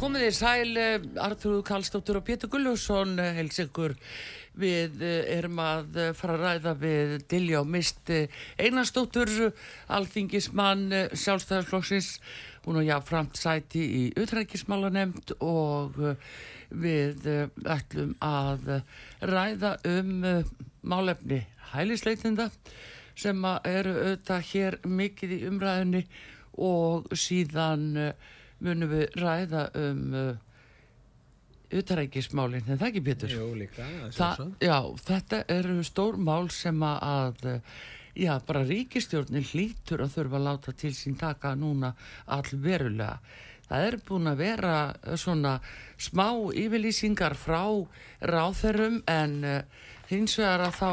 Komið þið sæl, eh, Artur Kallstóttur og Pétur Gulljósson, hels ykkur. Við eh, erum að eh, fara að ræða við og Mist Einarstóttur, alþingismann sjálfstæðarflokksins. Hún og ég framt sæti í utrækismálanemnd og við ætlum að ræða um málefni hælisleitinda sem eru auðvitað hér mikið í umræðinni og síðan munum við ræða um uh, utarækismálinn, en það ekki betur Jú, líka, Þa, Já, þetta eru stór mál sem að já, bara ríkistjórnin hlýtur að þurfa að láta til sín taka núna allverulega. Það er búin að vera svona smá yfirlýsingar frá ráþerum en uh, hins vegar að þá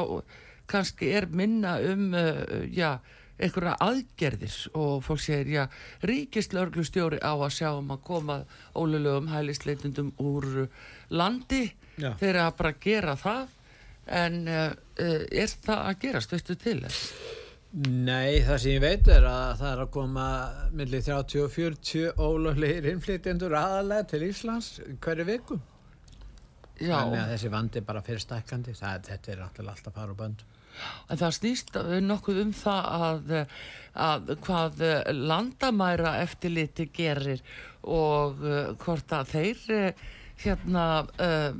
kannski er minna um uh, já einhverja aðgerðis og fólk segir já, ríkislörglustjóri á að sjá um að koma ólulegum hælisleitundum úr landi já. þeir að bara gera það en uh, er það að gerast, veistu til þess? Nei, það sem ég veit er að það er að koma millir 30 og 40 ólöglegir innflytjendur aðalega til Íslands hverju viku Já. Þannig að þessi vandi bara fyrir stakkandi, þetta er alltaf fara á böndum en það snýst nokkuð um það að, að hvað landamæra eftirliti gerir og hvort að þeir hérna uh,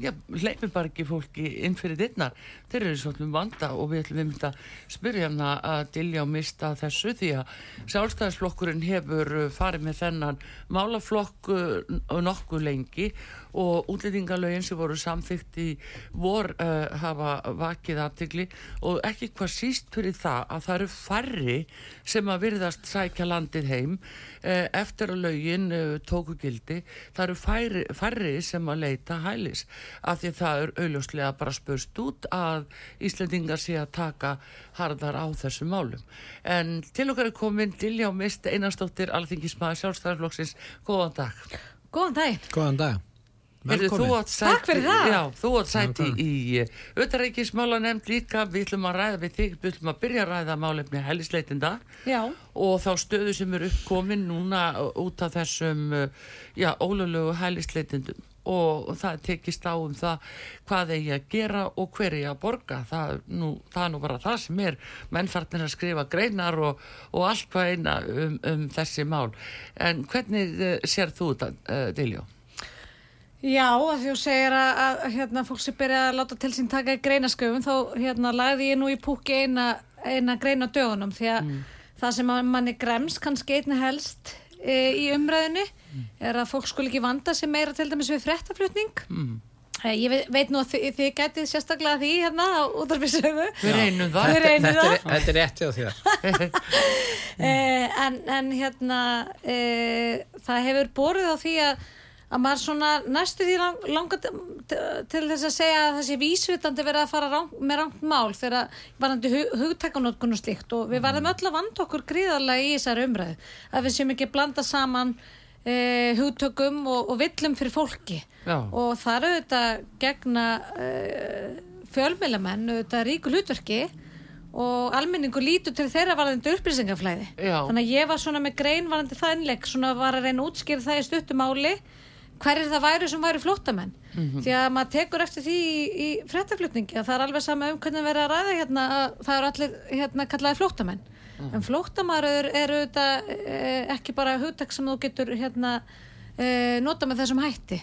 já, leipir bara ekki fólki inn fyrir dittnar, þeir eru svolítið vanda og við ætlum við að spyrja hana að dilja og mista þessu því að sjálfstæðisflokkurinn hefur farið með þennan málaflokk nokkuð lengi og útlýtingalögin sem voru samþygt í vor uh, hafa vakið aðtegli og ekki hvað síst fyrir það að það eru færri sem að virðast sækja landið heim uh, eftir að lögin uh, tóku gildi. Það eru færri sem að leita hælis af því það er auðljóslega bara spurst út að Íslandingar sé að taka harðar á þessu málum. En til okkar er komin Dilja og Mist Einarstóttir, alþingismæður sjálfstæðarflokksins Góðan dag. Góðan dag Góðan dag. Velkomin. Takk fyrir það. Já, þú átt sæti í auðarreikismála uh, nefnd líka, við ætlum að ræða við þig, við ætlum að byrja að ræða málefni hellisleitinda já. og þá stöðu sem eru uppkomin núna út af þessum, uh, já, ólulegu hellisleitindum og það tekist á um það hvað eigi að gera og hver eigi að borga það, nú, það er nú bara það sem er mennfarnir að skrifa greinar og, og allt hvað eina um, um þessi mál en hvernig uh, sér þú þetta, Diljó? Já, að þú segir að, að hérna, fólk sem byrja að láta til sín taka í greinasköfum þá hérna, lagði ég nú í púki eina, eina greina dögunum því að mm. það sem manni grems kannski einni helst í umræðinu mm. er að fólk skul ekki vanda sem meira til dæmis við frettaflutning mm. e, ég veit, veit nú að þið, þið gætið sérstaklega því hérna á útarbyrgsöfu Við reynum það. Þetta er, þetta er rétti á því e, en, en hérna e, það hefur borðið á því að að maður svona næstu því lang, langar til þess að segja að þessi vísvitandi verið að fara rang, með rangt mál þegar varandi hug, hugtækanótkun og slikt og við varðum öll að vanda okkur gríðarlega í þessari umræðu að við séum ekki blanda saman e, hugtökum og, og villum fyrir fólki Já. og það eru þetta gegna e, fjölmilamenn þetta ríku hlutverki og almenningur lítur til þeirra varðandi upplýsingaflæði Já. þannig að ég var svona með grein varðandi það innleik svona var að reyna útskýra það í stuttumáli hverjir það væri sem væri flóttamenn? Því að maður tekur eftir því í, í fréttaflutningi að það er alveg sama um hvernig verið að ræða hérna að það eru allir hérna kallaði flóttamenn. En flóttamaður eru þetta eh, ekki bara hugtak sem þú getur hérna eh, nota með þessum hætti.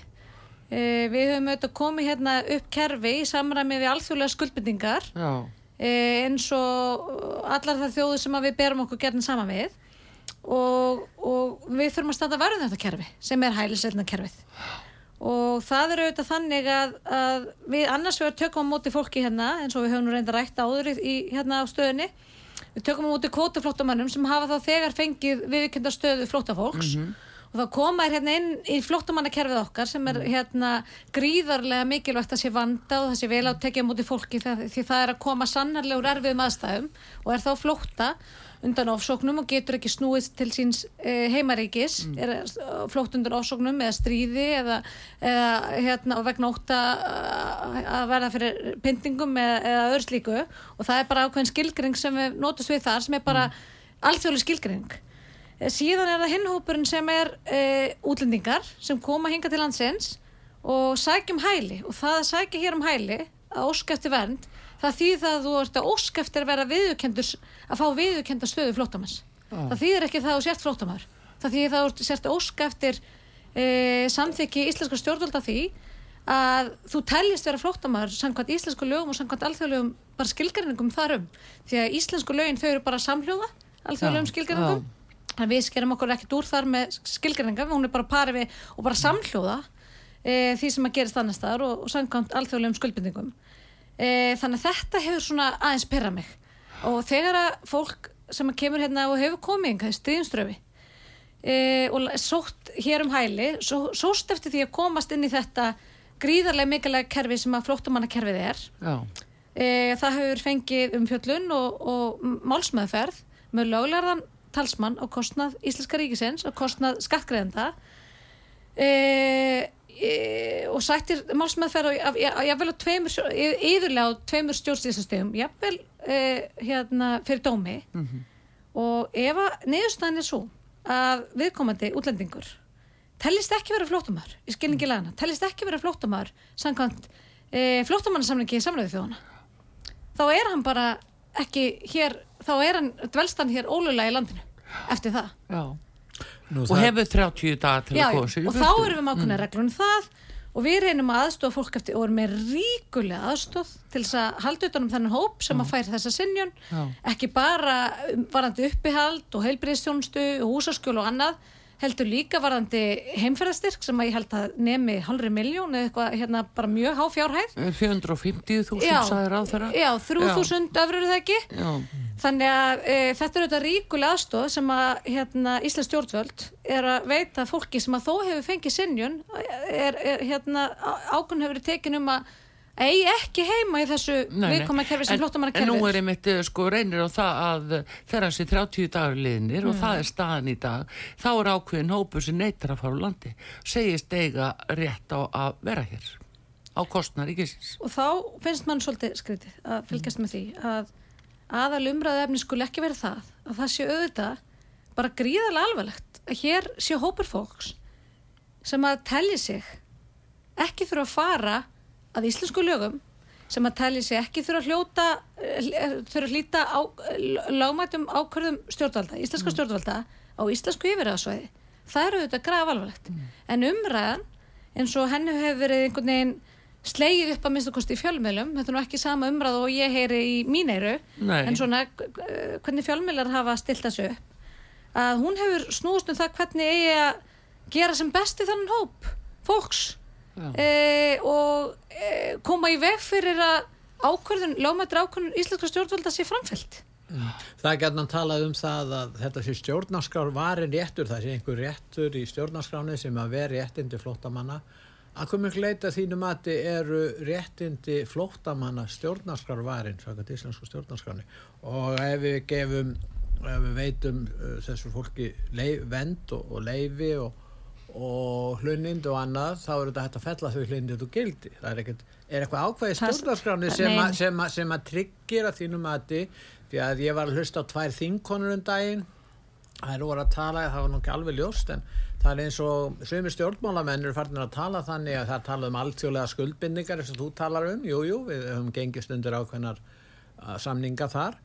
Eh, við höfum auðvitað komið hérna upp kerfi í samræmi við alþjóðlega skuldbindingar Já. eins og allar það þjóður sem við berum okkur gerðin saman við. Og, og við þurfum að standa varðum þetta kerfi sem er hælisleitna kerfið og það er auðvitað þannig að, að við annars vegar tökum á móti fólki hérna eins og við höfum nú reynda rætt áður í, hérna á stöðunni. Við tökum á móti kvótaflóttamannum sem hafa þá þegar fengið viðkynda stöðu flóttafólks. Og þá koma er hérna inn í flóttamannakerfið okkar sem er hérna gríðarlega mikilvægt að sé vanda og það sé vel á tekja á móti fólki það, því það er að koma sannarlega úr erfiðum aðstæðum og er þá flótta undan ofsóknum og getur ekki snúið til síns e, heimaríkis. Er eh, flótt undan ofsóknum eða stríði eða, eða hérna, vegna óta að verða fyrir pyntingum eða, eða öðru slíku. Og það er bara ákveðin skilgring sem við nótust við þar sem er bara alþjóðlega skilgring Eh, síðan er það hinnhópurinn sem er e, útlendingar sem koma hinga til landsins og sækjum hæli. Og það að sækja hér um hæli að óska eftir vernd það það að þú ert að óska eftir að vera viðurkendur að fá viðurkenda stöðu flóttamanns. Það þýðir ekki það að þú sért flóttamæður það þýðir það að þú sért að óska eftir e, samþykki íslenska stjórnvalda því að þú teljist vera flóttamæður samkvæmt íslensku lögum og samkvæmt alþjóðlegum bara skilgarinningum þarum því að íslensku lögin þau eru bara samhljóða alþjóðlegum skilgarinningum að við skerum okkur ekkert úr þar með skilgrinninga, hún er bara pari við og bara samhljóða e, því sem að gerist annar staðar og, og samkvæmt alþjóðlegum skuldbindingum e, þannig að þetta hefur svona aðeins perra mig. Og þegar að fólk sem kemur hérna og hefur komið einhverjum stríðinströfi e, og sótt hér um hæli só, sóst eftir því að komast inn í þetta gríðarlega mikilvæg kerfi sem að flóttamannakerfið er. E, það hefur fengið umfjöllun og, og málsmeðferð með löglarðan talsmann á kostnað Íslenska ríkisins á kostnað skattgreðenda e, e, og sættir málsmeðferð og jáfnvel á tveimur yðurlega á tveimur stjórnstíðsastegum jáfnvel e, hérna fyrir dómi. Og ef að niðurstaðan er svo að viðkomandi útlendingur tellist ekki vera flóttumar í skilningi lagana, tellist ekki vera flóttumar samkvæmt e, flóttumannarsamlingi í samröðu þjóðana þá er hann bara ekki hér þá er hann, dvelst hann hér ólulega í landinu eftir það. Já. Nú, Og það- hefur 30 dagar til já, að já, koma sér í og þá erum við með ákveðna reglur um það. Og við reynum að aðstofa fólk eftir og erum með ríkulega aðstof til þess að halda utanum þennan hóp sem að fær þessa sinjun Já. ekki bara um, varandi uppihald og heilbriðstjónustu og húsaskjöl og annað heldur líka varandi heimferðastyrk sem að ég held að nemi halvri miljón eða eitthvað hérna bara mjög há fjárhæð. 450.000 Já, sagði ráð þeirra já, 3000 öfrur er það ekki? Já. Þannig að e, þetta er auðvitað ríkulega aðstóð sem að hérna, Íslands stjórnvöld er að veita fólki sem að þó hefur fengið sinjun er, er hérna ákveðin hefur verið tekin um að eigi ekki heima í þessu viðkoma kerfi sem flóttamanna En nú kerfi er einmitt eh, sko reynir á það að þegar þessi 30 dagur liðnir Mm. og það er staðan í dag þá er ákveðin hópur sem neytar að fara úr landi segist eiga rétt á að vera hér á kostnar ríkisins. Og þá finnst mann svolítið skrítið að fylgjast með því að aðal umræðu efni skul ekki verið það að það sé auðvitað bara gríðarlega alvarlegt að hér sé hópur fólks sem að telli sig ekki þurfa að fara að íslensku lögum sem að telli sig ekki þurfa að hljóta eh, þurfa að hlýta á, lögmætum ákvörðum stjórnvalda, íslenska stjórnvalda á íslensku yfirraðsvæði það eru auðvitað graf alvarlegt en umræðan eins og henni hefur verið einhvern veginn slegið upp að minnstu kosti í fjölmiðlum þetta er nú ekki sama umræð og ég heyri í míneiru Nei. en svona eh, hvernig fjölmiðlar hafa stilt þessu upp að hún hefur snúist um það hvernig eigi að gera sem besti þannig hóp fólks. E, og e, koma í veg fyrir að ákvörðun, lögmættur ákvörðun íslenska stjórnvalda sé framfyllt Það er gætna að talað um það að þetta sé stjórnarskrár varin réttur, það sé einhver réttur í stjórnarskráni sem að veri réttindi flóttamanna. Að komið leita þínu mati eru réttindi flóttamanna stjórnarskrár varin, svakað íslensku stjórnarskráni. Og ef við gefum, ef við veitum uh, þessu fólki leif, vend og, og leifi og, og hlunnind og annað þá eru þetta hægt að fella þau hlunnind og gildi. Það er, ekkert, er eitthvað ákvæði stjórnarskráni sem, a, sem, a, sem að tryggir að þínum aðti því að ég var að hlusta á tvær þingkonur um daginn. Það eru voru að tala, það var nokkið alveg ljóst en það er eins og sögumir stjórnmálamenn eru farin að tala þannig að það tala um alltjóðlega skuldbindningar eins og þú talar um, jújú, jú, við höfum gengist undir ákveðnar uh, samninga þar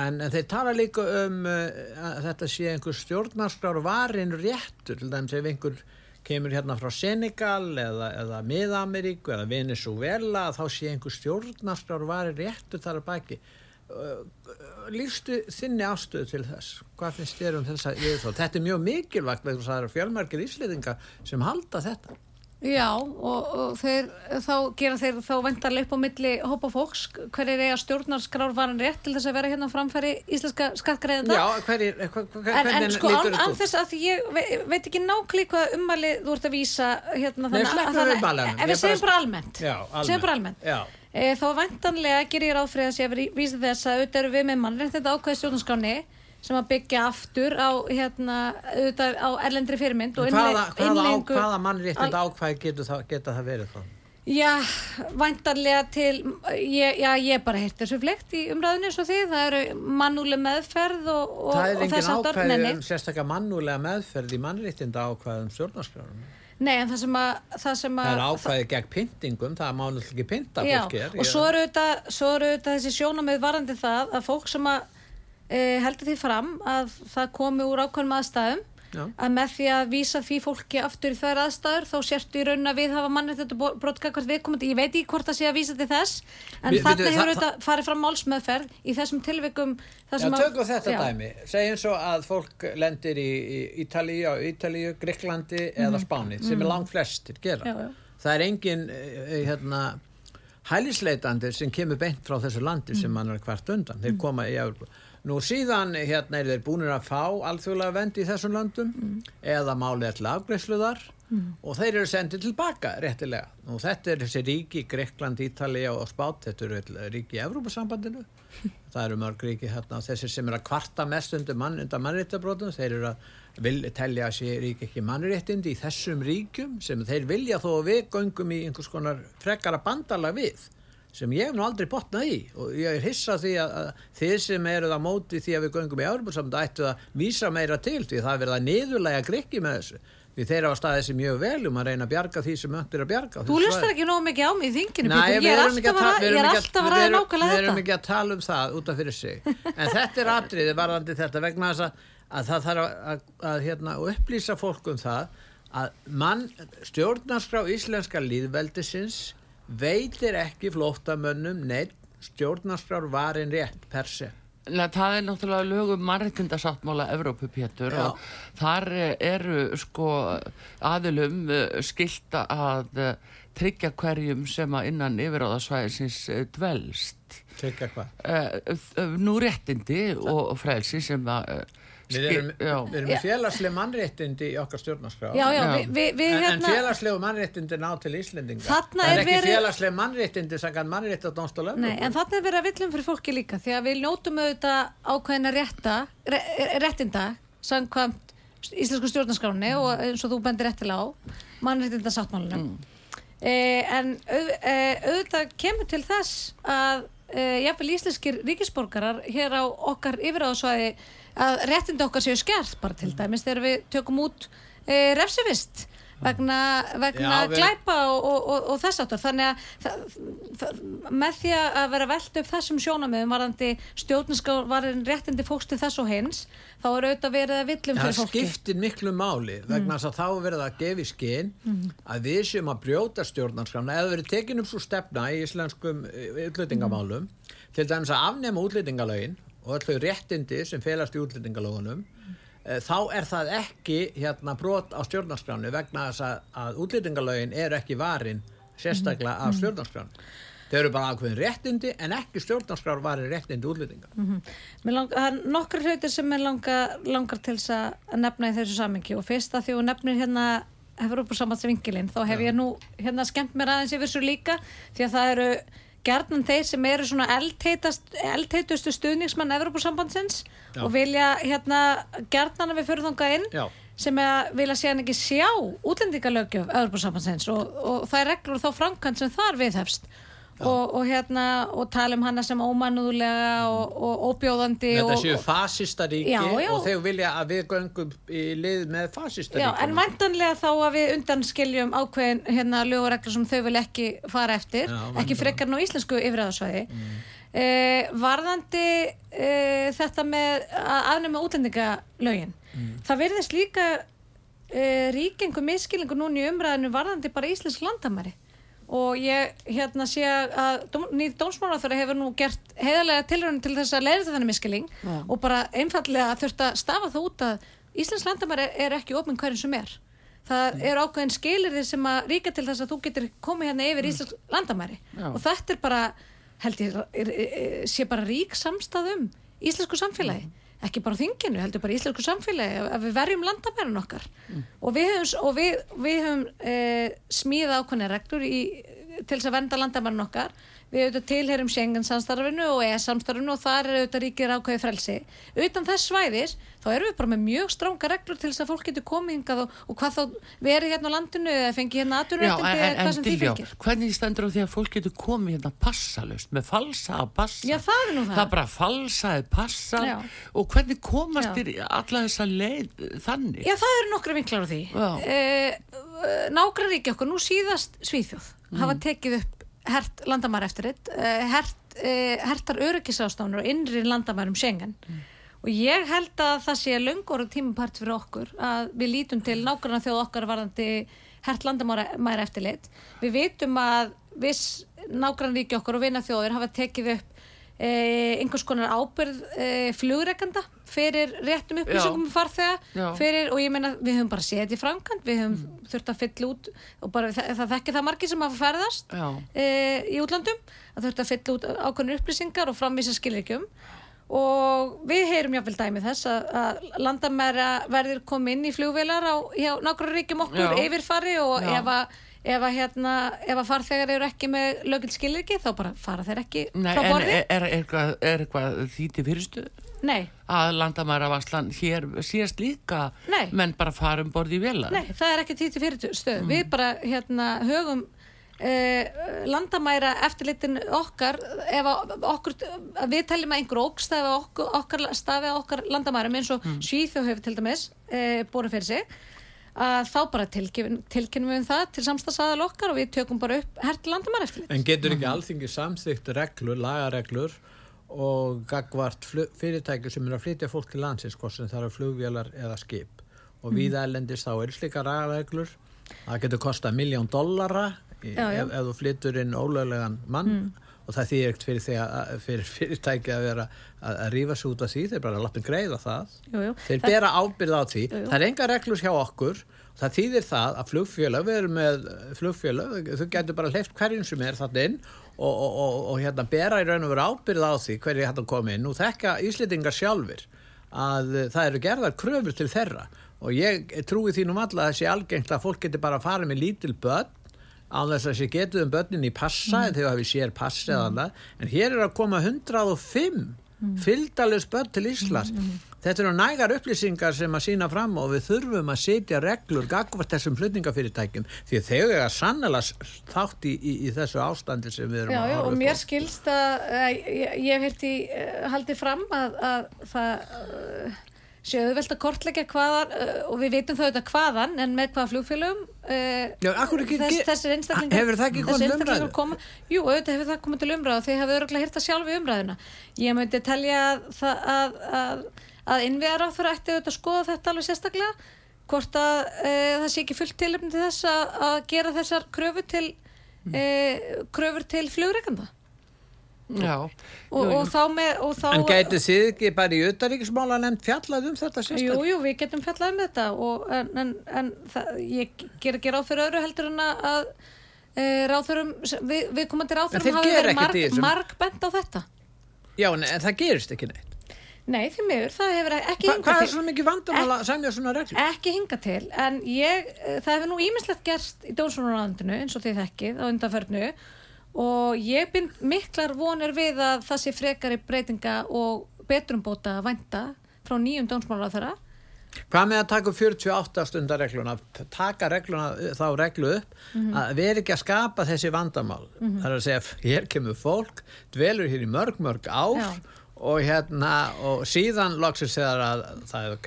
en, en þeir tala líka um uh, að þetta sé einhver stjórnarskrar varin réttur, til dæmis ef einhver kemur hérna frá Senegal eða, eða Mið-Ameríku eða Venezuela þá sé einhver stjórnarskrar varin réttur þar að baki. Lífstu þinni ástöðu til þess? Hvað finnst þér um þess að þetta er mjög mikilvægt vegna það eru fjölmarkir ísliðinga sem halda þetta Já og, og þeir, þá gera þeir þá vendarleip á milli hópa fólks. Hverjir eiga stjórnarskrár varan rétt til þess að vera hérna framfæri íslenska skattgreðenda Já, hverjir, hver, hver, en, en sko án, án þess að ég veit, veit ekki nákvæmlega hvað ummalið þú ert að vísa hérna Nei, þannig að, að, að við segjum bara almennt. Já, segjum bara almennt. E, þá vantanlega ger ég ráð fyrir að sé að vísa þess að auðvitað eru við með mann þetta ákvæði stjórnarskráni sem að byggja aftur á, hérna, auðvitað, á erlendri fyrirmynd og hvaða, hvaða, á, hvaða mannréttind ákvæði getur það, geta það verið þá? Já, vantarlega til ég, já, ég bara heirt þessu flekt í umræðinu svo því, það eru mannúlega meðferð og, og, það er engin ákvæði um sérstaklega mannúlega meðferð í mannréttinda ákvæðum stjórnarskráðum Nei, en það sem að... Það, sem að, það er ákvæði gegn pyntingum, það má náttúrulega ekki pynta fólki. Já, og svo eru auðvitað þessi sjónamið varandi það að fólk sem að e, heldur því fram að það komi úr ákveðum aðstæðum Já. að með því að vísa því fólki aftur í þær aðstæður þá sérstu í raun að við hafa mann þetta brotkakvart viðkomandi, ég veit ekki hvort það sé að vísa til þess en þarna hefur þetta farið fram málsmeðferð í þessum tilvikum Já, tökum þetta já. dæmi, segjum svo að fólk lendir í, Ítalíu, Ítalíu Greiklandi mm -hmm. eða mhm. Spáni sem mm -hmm. er langt flestir gera já, það er engin eh, hérna hælisleitandi sem kemur beint frá þessu landi mm -hmm. sem mann er hvert undan, þeir mhm. koma í Európa Nú síðan hérna er þeir búinir að fá alþjóðlega vend í þessum landum mm. eða málið til afgreifsluðar mm. og þeir eru sendið tilbaka réttilega. Nú þetta er þessi ríki, Greikland, Ítalija og Spát, þetta eru ríki í Evrópasambandinu. Það eru mörg ríki hérna þessi sem er að kvarta mest undir mann, mannréttabrótum, þeir eru að vilja telja að sé ríki ekki mannréttindi í þessum ríkjum sem þeir vilja þó að við göngum í einhvers konar frekara bandala við sem ég hef nú aldrei botnað í. Og ég er hissað því að, að þið sem eruð á móti því að við göngum í árbúrsamönda ættu að vísa meira til því. Það er verið að niðurlega grikki með þessu. Því þeir hafa staðið þessi mjög vel um að reyna að bjarga því sem öndir að bjarga Þú lustar ekki nóg mikið á mig í þinginu Næ, ég er alltaf að ræða nákvæmlega þetta Við erum ekki að tala um það út af fyrir sig. En þetta er atriði varðandi þetta vegna þess að, að það þarf að, að hérna, upplýsa fólk um það að mann stjórnarskrá íslenska líðveldisins veitir ekki flóttamönnum neitt stjórnarskrár varin rétt per se Nei, það er náttúrulega lögum margtindasáttmála Evrópu Pétur Já. og þar eru sko aðilum eh, skilta að eh, tryggja hverjum sem að innan yfiráðasvæðisins eh, dvelst Tryggja hvað? Nú réttindi og frelsi sem að Við erum, við erum félagsleg mannréttindi í okkar stjórnarskrá. Já, já, við, við, við, en, hérna, en félagslegu mannréttindi ná til Íslendinga. Það er ekki veri... félagsleg mannréttindi sem kann mannréttadónstóla en þannig er verið að villum fyrir fólki líka því að við nótum auðvitað ákveðina rétta re, réttinda samkvæmt íslensku stjórnarskráni mm. og eins og þú bendir réttilega á mannréttinda sáttmálunum mm. eh, en auð, eh, auðvitað kemur til þess að eh, jáfnveil íslenskir ríkisborgarar hér á okkar yfiráðsvæði að réttinda okkar séu skert bara til dæmis þegar við tökum út e, refsivist vegna, vegna Já, við... glæpa og, og, og, og þess aftur þannig að það, með því að vera veld upp þessum sjónamöðum varandi stjórnarskavarin réttindi fólks til þess og hins þá er auðvitað verið að villum fyrir fólki Það skiptir miklu máli vegna mm. að þá verið að gefi skinn mm. að við sem að brjóta stjórnarskavna eða verið tekin upp svo stefna í íslenskum útlýtingamálum mm. til dæmis að afnema útlýtingalögin og öll þau réttindi sem felast í útlendingalóðunum mm. þá er það ekki hérna brot á stjórnarskránu vegna þess að, að útlendingalögin er ekki varin sérstaklega af mhm. stjórnarskránu þau eru bara ákveðin réttindi en ekki stjórnarskrár varin réttindi útlendinga mm -hmm. Það er nokkur hlutir sem er langar, langar til að nefna í þessu samengi og fyrst að því að nefnir hérna hefur upp á sambandsvingilinn þá hef Já. ég nú hérna skemmt mér aðeins yfir svo líka því að það eru gerðan þeir sem eru svona eldheitustu stuðningsmann Evropasambandsins og vilja hérna gerðan að við fyrir þánga inn Já. sem vilja sé hann ekki sjá útlendingalögjöf Öðurbúrsamhansins og, og það er reglur þá framkvæmt sem þar viðhefst og, og hérna og tala um hana sem ómanúðlega og, og óbjóðandi Þetta séu fasista ríki já, já. og þeir vilja að við göngum í lið með fasista ríki En vantanlega þá að við undanskiljum ákveðin hérna lögureglur sem þau vil ekki fara eftir, já, ekki frekar nú íslensku yfirraðarsvæði mm. eh, Varðandi eh, þetta með að afnema útlendingalögin mm. það verðist líka eh, ríkengu miskilingu núni í umræðinu varðandi bara íslensk landamæri og ég hérna sé að nýð dómsmálaþara hefur nú gert heiðarlega tilröðin til þess að leira þetta miskiling ja. og bara einfallega þurft að stafa það út að Íslands landamæri er ekki ofinn hverjum sem er það mm. er ákveðin skilir þið sem að ríka til þess að þú getur komið hérna yfir mm. Íslands landamæri ja. og þetta er bara held ég er, er, sé bara rík samstað um íslensku samfélagi mm ekki bara þinginu, heldur bara íslensku samfélagi að við verjum landamærin okkar mm. og við höfum, og við, við höfum e, smíða ákvæmlega reglur í, til þess að venda landamærin okkar við auðvitað tilherum Schengen samstarfinu og ES samstarfinu og þar er auðvitað ríkir ákvæði frelsi. Utan þess svæðis þá erum við bara með mjög stránga reglur til þess að fólk getur komið hingað og, og hvað þá verið hérna á landinu eða fengið hérna aðturrættindi eða hvað sem því fengir. Hvernig stendur á því að fólk getur komið hérna passalust með falsaða passa? Já það er nú það. Það er bara falsaði passa Já. og hvernig komast þér alla þessa leið þannig? Já það eru nokkru vinklar á því. Eh, Nágrann okkur, nú síðast Svíþjóð mm. hafa tekið upp hert landamæri eftir þetta eh, hert, eh, hertar öryggisástafnur og innri landamærum Schengen. Mm. og ég held að það sé löngur og tímapart fyrir okkur að við lítum til nákvæmlega þjóð okkar varðandi hert landamæri eftir lit við vitum að viss nákvæmlega ríki okkar og vinnaþjóðir hafa tekið upp eh, einhvers konar ábyrð flugreikanda fyrir réttum upplýsingum um farþega fyrir, og ég meina við höfum bara í framkant við höfum mm. þurft að fylla út og bara það, það þekkir það margir sem hafa ferðast eh, í útlandum að þurft að fylla út ákveðnir upplýsingar og framvísa skilriðgjum og við heyrum jáfnvel dæmið þess að, að landamæra verðir komið inn í flugvelar á nákvæmlega ríkjum okkur Já. yfirfari og Já. ef að ef að, hérna, ef að farþegar eru ekki með lögil skilirki þá bara fara þeir ekki Nei, frá borði er, er, er, er eitthvað því til fyrirstu? Nei að landamæravarslan hér síðast líka Nei. menn bara fara um borði í vela Nei, það er ekki því til fyrirstu mm. við bara hérna högum Eh, landamæra eftirlitin okkar ef okkur, við teljum að einhver ógstafi okkar, okkar stafi okkar landamærum eins og mm. Svíþjóð hefur til dæmis eh, búin fyrir sig að þá bara tilkynum við um það til samstagsaðal okkar og við tökum bara upp herti landamæri eftir En getur ekki alþingi samþygt reglur, lagareglur og gagvart fyrirtæki sem er að flytja fólk til landsins hvort sem það eru flugvélar eða skip? Og mm. við ælendist þá er slika lagareglur. Það getur kosta miljón dollara ef, ef þú flyttur inn ólöglegan mann. Mm og það þýr ekkert fyrir, fyrir fyrirtæki að vera að, að rífa svo út af því þeir bara lappin greiða það. Jú, jú. þeir það, bera ábyrð á því. Jú, það er enga reglur hjá okkur. Það þýðir það að flugfjöla við erum með flugfjöla þau getur bara hleyft hverjum sem er þarna inn og, og, og, og hérna bera í raun og vera ábyrð á því hverju hættan komið inn. Og þekka Íslitingar sjálfur að það eru gerðar kröfur til þeirra. Og ég trúi nú alla að sé algengt að fólk getur bara að fara með lítil börn á þess að sé getuðum börnin í passa mm. þegar við sér passa eða mm. annað en hér er að koma 105 mm. fylgdalus börn til Íslas mm, mm. þetta eru nægar upplýsingar sem að sína fram og við þurfum að setja reglur gagvart þessum flutningafyrirtækjum því að þau er að sannlega þátt í, í, í þessu ástandi sem við erum já, að horfa og mér skilst að ég, ég hef hérti uh, haldið fram að, að það uh, séu velt að kortleggja hvaðan uh, og við veitum þau þetta hvaðan en með hvaða flugfélögum uh, þess, þessir einstaklingar hefur það ekki komið umræðu? Koma, jú, auðvitað hefur það komið til umræðu og þau hafið öruglega hýrt að sjálfu umræðuna. Ég myndi telja að, að, að, að innviðar á fyrir ætti auðvitað að skoða þetta alveg sérstaklega hvort að uh, það sé ekki fullt tilöfni til þess að gera þessar kröfur til kröfur til flugreikanda Já, og, jú, jú. og þá með og þá, En gætu þið ekki bara í auðaríkismála nefnt fjallað um þetta sérstaklega? Jú, jú, við getum fjallað um þetta og, en, en, en það, ég ger ekki ráð fyrir öðru heldur en að e, ráðurum, við, við komum til ráðurum hafi verið marg, marg bent á þetta Já, en, en það gerist ekki neitt Nei, því miður, það hefur ekki hingað til Hvað er svona mikið vandamála að semja svona reglum? Ekki hingað til, en ég eh, það hefur nú ímislegt gerst í dónsvonarlandinu eins og þið þekkið á undanförnu og ég bind miklar vonir við að það sé frekari breytinga og betrumbóta að vænta frá nýjum dónsmálar á þeirra Hvað með að taka 48 stundar regluna, taka regluna, þá reglu upp, mm -hmm. að vera ekki að skapa þessi vandamál. Mm -hmm. Það er að segja, hér kemur fólk, dvelur hér í mörg, mörg ár Já. og hérna, og síðan loksist þegar að það er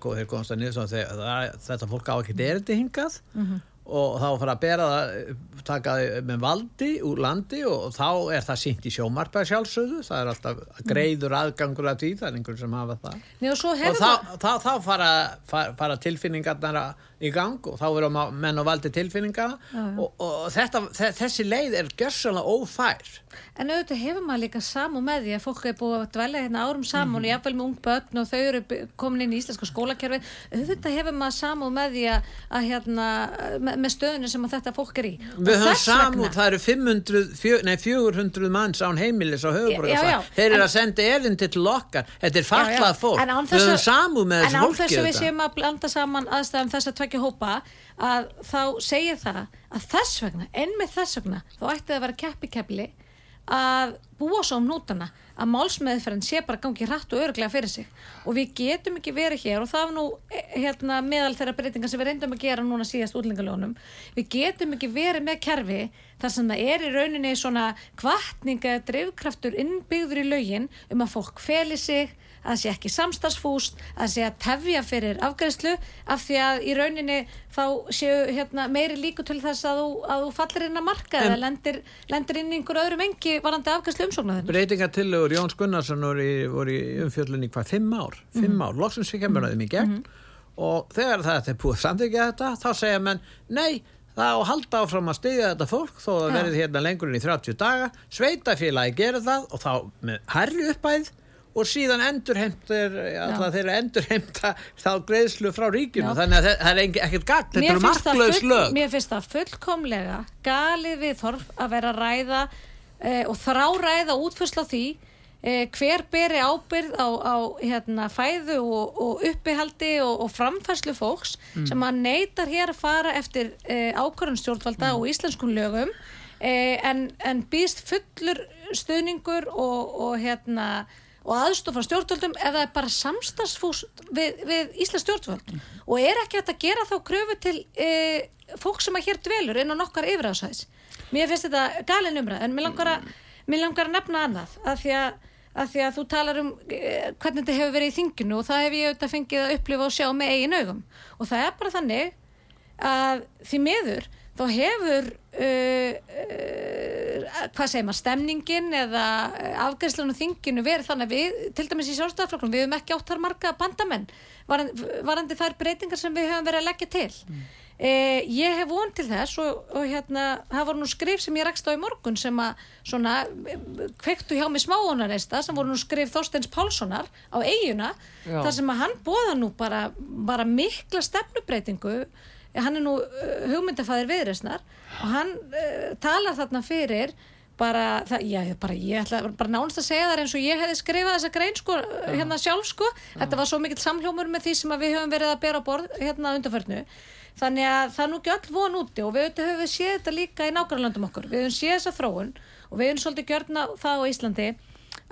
góðir konstanir, þetta fólk á ekki deriti hingað mm -hmm og þá fara að bera það taka það með valdi úr landi og þá er það sínt í sjómarpa sjálfsögðu, það er alltaf greiður aðgangur að því, það er einhvern sem hafa það. Nei, og, og þá, þá, þá fara, fara, tilfinningarnar í gang og þá verður menn og valdi tilfinningar og, og þetta, þessi leið er gössalega ófær En auðvitað hefur maður líka saman með því að fólk er búið að dvelja hérna árum saman mm -hmm. og jáfnveil með ung börn og þau eru komin inn í íslenska skólakerfi auðvitað hefur maður saman með því að, að hérna, með, stöðinu sem þetta fólk er í. Við höfum saman, það eru 500, fjö, nei, 400 manns án heimilis á höfuborgarsvæð. Þeir eru að senda erindi til okkar. Þetta er fallað fólk. Við höfum saman með þessu fólki. En án þess að við séum að blanda saman aðstæðum þess að tvekja hópa að þá segir það að þess vegna, enn með þess vegna, þá ætti það að vera keppi keppli að búa svo um nútana að málsmeðferðin sé bara gangi hratt og öruglega fyrir sig. Og við getum ekki verið hér og það er nú eh, hérna, meðal þeirra breytingar sem við reyndum að gera núna síðast útlengalónum við getum ekki verið með kerfi þar sem það er í rauninni svona kvartninga drivkraftur innbyggður í laugin um að fólk feli sig að það sé ekki samstagsfúst, að það sé að tefja fyrir afgræslu af því að í rauninni þá séu hérna, meiri líku til þess að þú, að þú fallir inn að marka eða lendir, lendir inn einhver öðrum engi varandi afgræslu umsóknar. Breytingatillögur Jóns Gunnarsson voru í, voru í umfjöldunni hvað, fimm ár? Fimm mm -hmm. ár, loksins við kemur að þeim í gegn mm -hmm. og þegar það er búið samþykja þetta þá segja menn, nei það á halda áfram að styðja þetta fólk þó að verði hérna lengur inn í 30 daga sveitafélagi gerir það og þá með herri uppæð og síðan endurheimtur alltaf þeirra endurheimta þá greiðslu frá ríkinu Já. þannig að það er ekkert galt þetta eru marklaus lög Mér finnst það fullkomlega galið við þorf að vera að ræða eh, og þrá ræða útfærsla því eh, hver beri ábyrð á, á hérna, fæðu og, og uppihaldi og, og framfærslu fólks mm. sem að neytar hér að fara eftir eh, ákvarðan stjórnvalda mm. og íslenskum lögum eh, en, en býst fullur stuðningur og, og hérna og aðstof frá stjórnvöldum er bara samstagsfús við, við Íslands stjórnvöld. Mm. og er ekki hægt að gera þá kröfu til e, fólk sem að hér dvelur inn á nokkar yfiráðsæðis mér finnst þetta galin umræð en mér langar að, mér langar að nefna annað að því að, að því að þú talar um e, hvernig þetta hefur verið í þinginu og það hef ég auðvitað fengið að upplifa og sjá með eigin augum. Og það er bara þannig að því meður þá hefur uh, uh, hvað segir maður stemningin eða afgæðslan og þinginu verið þannig að við, til dæmis í sjálfstæðarflokklum við hefum ekki átt þar marga bandamenn varandi, varandi þær breytingar sem við hefum verið að leggja til mm. uh, ég hef von til þess og, og hérna það voru nú skrif sem ég rekst á í morgun sem að svona kvektu hjá mig smáunarista sem voru nú skrif Þorsteins Pálssonar á eiguna Já. þar sem að hann bóða nú bara, bara mikla stefnubreitingu hann er nú uh, hugmyndafæðir viðresnar og hann uh, talar þarna fyrir bara, það, já, bara ég ætla bara nánast að segja það eins og ég hefði skrifað þessa grein sko, ja. hérna sjálf sko ja. þetta var svo mikill samljómur með því sem við höfum verið að bera borð hérna undanförnu þannig að það er nú ekki öll von úti og við höfum við séð þetta líka í nákvæmlandum okkur við höfum séð þessa þróun og við höfum svolítið gjörna það á Íslandi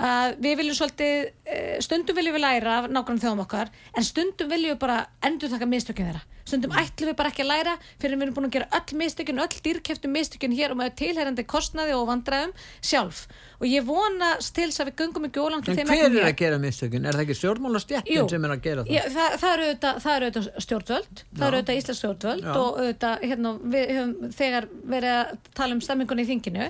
að við viljum svolítið eh, stundum viljum við læra af nákvæmlega þjóðum okkar en stundum viljum við bara endur taka mistökjum þeirra stundum ætlum við bara ekki að læra fyrir við erum búin að gera öll mistökjum, öll dýrkeftum mistökjum hér og með tilherrandi kostnaði og vandræðum sjálf og ég vonast til þess að við gungum ekki ólangt En hver er að gera mistökjum? Er það ekki stjórnmálastjættin sem er að gera það? Já, það, það eru auðvitað, auðvitað stjórnvöld það eru auðvitað Íslands stjórnvöld Já. og auðvitað hérna, við höfum þegar verið að tala um stemmingunni í þinginu